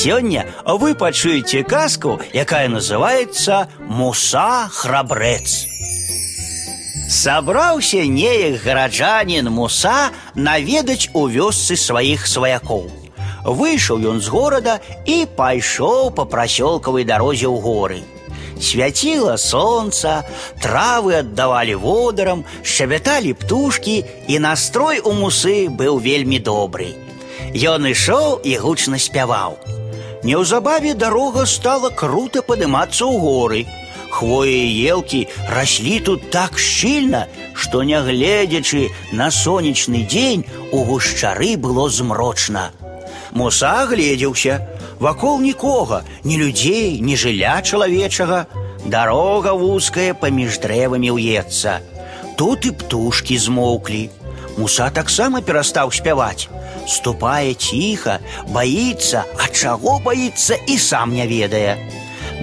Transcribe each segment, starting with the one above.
Сёння вы пачуеце казку, якая называется Муса храбрэц. Сабраўся неяк гараджанін Муса наведаць у вёсцы сваіх сваякоў. Выйшаў ён з горада і пайшоў па прасёлкавай дарозе ў горы. Свяціла солнца, травы аддавалі водарам, шчабяталі птушкі, і настрой у мусы быў вельмі добры. Ён ішоў і гучна спяваў. Неўзабаве дарога стала круто падымацца ў горы. Хвоі і елкі раслі тут так шчыльна, што нягледзячы на сонечны дзень у гушчары было змрочна. Муса гледзеўся, вакол нікога, ні людзей, ні жылля чалавечага. Дарога вузкая паміж дрэвамі ўецца. Тут і птушкі змоўклі. Муса таксама перастаў спяваць ступае ціха, баіцца, а чаго баіцца і сам не ведае.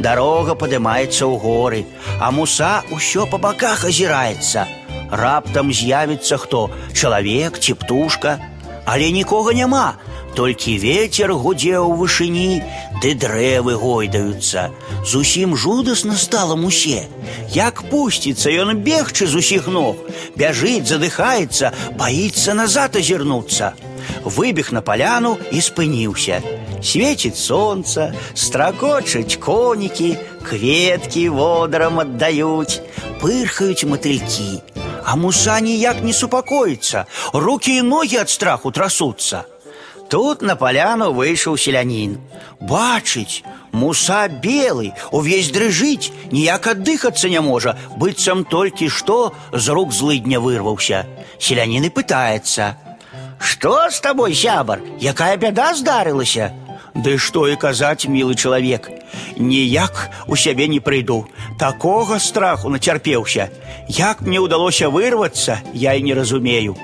Дарога падымаецца ў горы, а муса ўсё па баках азіраецца. Раптам з'явіцца хто, чалавек ці птушка, але нікога няма, толькі ветер гудзе ў вышыні, ды дрэвы гойдаюцца. Зусім жудасна стала мусе. Як пусціцца ён бегчы з усіх ног, бяжыць, задыхаецца, баіцца назад азірнуцца выбег на поляну и спыніўся. Светит солнце, строкочуць конікі, кветкі водарам аддаюць, пырхаюць мотыльки, А муса ніяк не супакоіцца, руки и ноги от страху трасутся. Тут на поляну выйшаў селянін. Бачыць, муса белый, увесь дрыжыць, ніяк аддыхацца не можа, быццам толькі што з рук злыдня вырваўся. Селянін и пытается – что с тобой, сябар? Якая бяда здарылася? Ды што і казаць, мілы чалавек. Ніяк у сябе не прыйду. Такога страху нацярпеўся. Як мне ўдалося вырвацца, я і не разумею.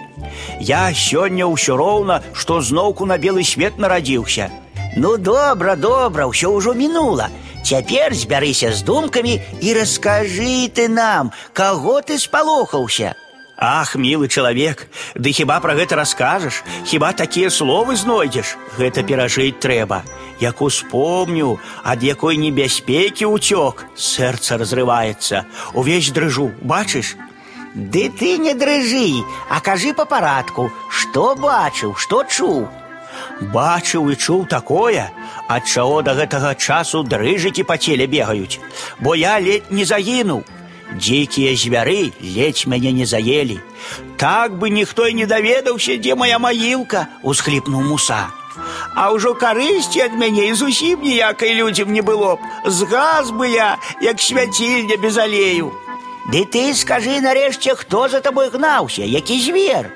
Я сёння ўсё роўна, што зноўку на белы свет нарадзіўся. Ну добра, добра, ўсё ўжо мінула. Цяпер збярыся з думкамі і раскажы ты нам, каго ты спалохаўся. Ах, милый человек, ды хіба пра гэта раскажаш, хіба такія словы знойдзеш, гэта перажыць трэба. Як успомню, ад якой небяспекі ўцёк, сэрца разрываецца, увесь дрыжу, бачыш? Ды ты не дрыжы, а кажы па парадку, што бачыў, што чуў. Бачыў і чуў такое, ад чаго да гэтага часу дрыжыкі па целе бегаюць, бо я ледь не загінуў. Дзікія звяры ледзь мяне не заелі. Так бы ніхто і не даведаўся, дзе моя маілка, усхліпнуў муса. А ўжо карысці ад мяне і зусім ніякай людзям не было б. Згас бы я, як свяцільня без алею. Ды ты скажы нарэшце, хто за табой гнаўся, які звер.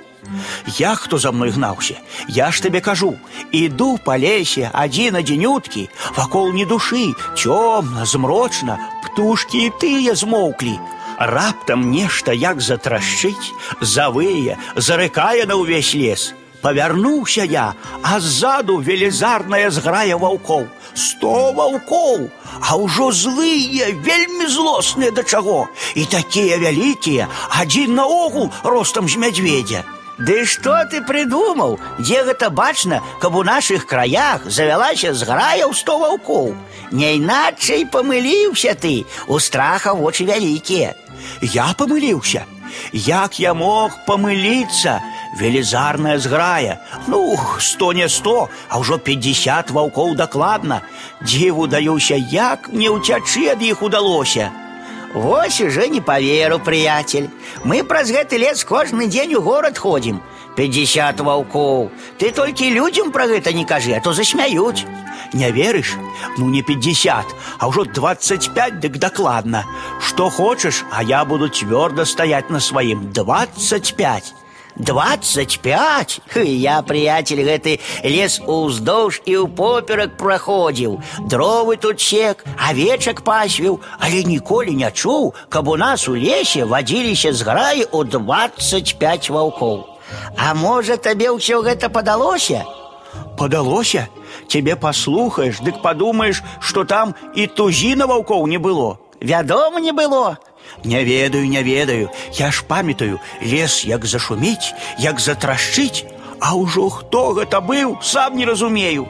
Я хто за мной гнаўся, Я ж табе кажу, іду па лесе адзін адзінюткі, вакол ні душы, цёмна, змрочна, птушкі і тыя змоўклі. Раптам нешта як затрашчыць, завые, зарыкае на ўвесь лес. Павярнуўся я, а ззаду велізарная зграя ваўкоў. Сто ваўкоў, а ўжо злыя, вельмі злосныя да чаго. І такія вялікія, адзін наогул ростам з мядзведзя. Ды што ты прыдумаў, дзе гэта бачна, каб у нашых краях завялася зграя ў сто ваўкоў. Не іначай памыліўся ты, у страха вочы вялікія. Я памыліўся. Як я мог памыліцца? Велізарная зграя. Ну, сто не сто, а ўжо 50 ваўкоў дакладна. Дзіву даюся, як мне ўцячы ад іх удалося. Вось уже не поверу, приятель. Мы праз гэты лес кожны дзень у горад ходзім. 50 ваўкоў. Ты толькі людзям пра гэта не кажы, а то засмяюць. Не верыш? Ну не 50, а ўжо 25 дык дакладна. Што хочаш, а я буду цвёрда стаяць на сваім 25. Двадцать пять? Я, приятель, гэты лес уздоўж і ў поперак праходзіў. Дровы тут сек, авечак пасвіў, але ніколі не чуў, каб у нас у лесе вадзіліся зграі ў 25 ваўкоў. А можа, табе ўсё гэта падалося? Падалося? Цябе паслухаеш, дык падумаеш, што там і тузіна ваўкоў не было. Вядома, не было. Не ведаю, не ведаю. Я ж памятаю, лес як зашуміць, як затрашчыць, а ўжо хто гэта быў, сам не разумею.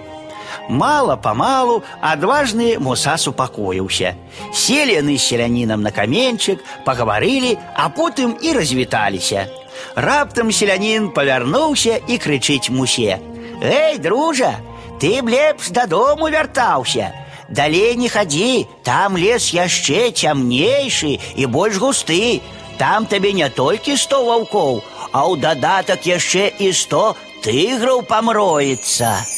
Мала-памалу адважны муса супакоіўся. Селі яны з селянінам на каменчык, пагаварылі, а потым і развіталіся. Раптам селянін павярнуўся і крычыць мусе: « Эй, дружа, ты б лепш дадому вяртаўся. Далей не хадзі, там лес яшчэ цямнейшы і больш густы. Там табе не толькі сто ваўкоў, а ў дадатак яшчэ і сто тыграў памроецца.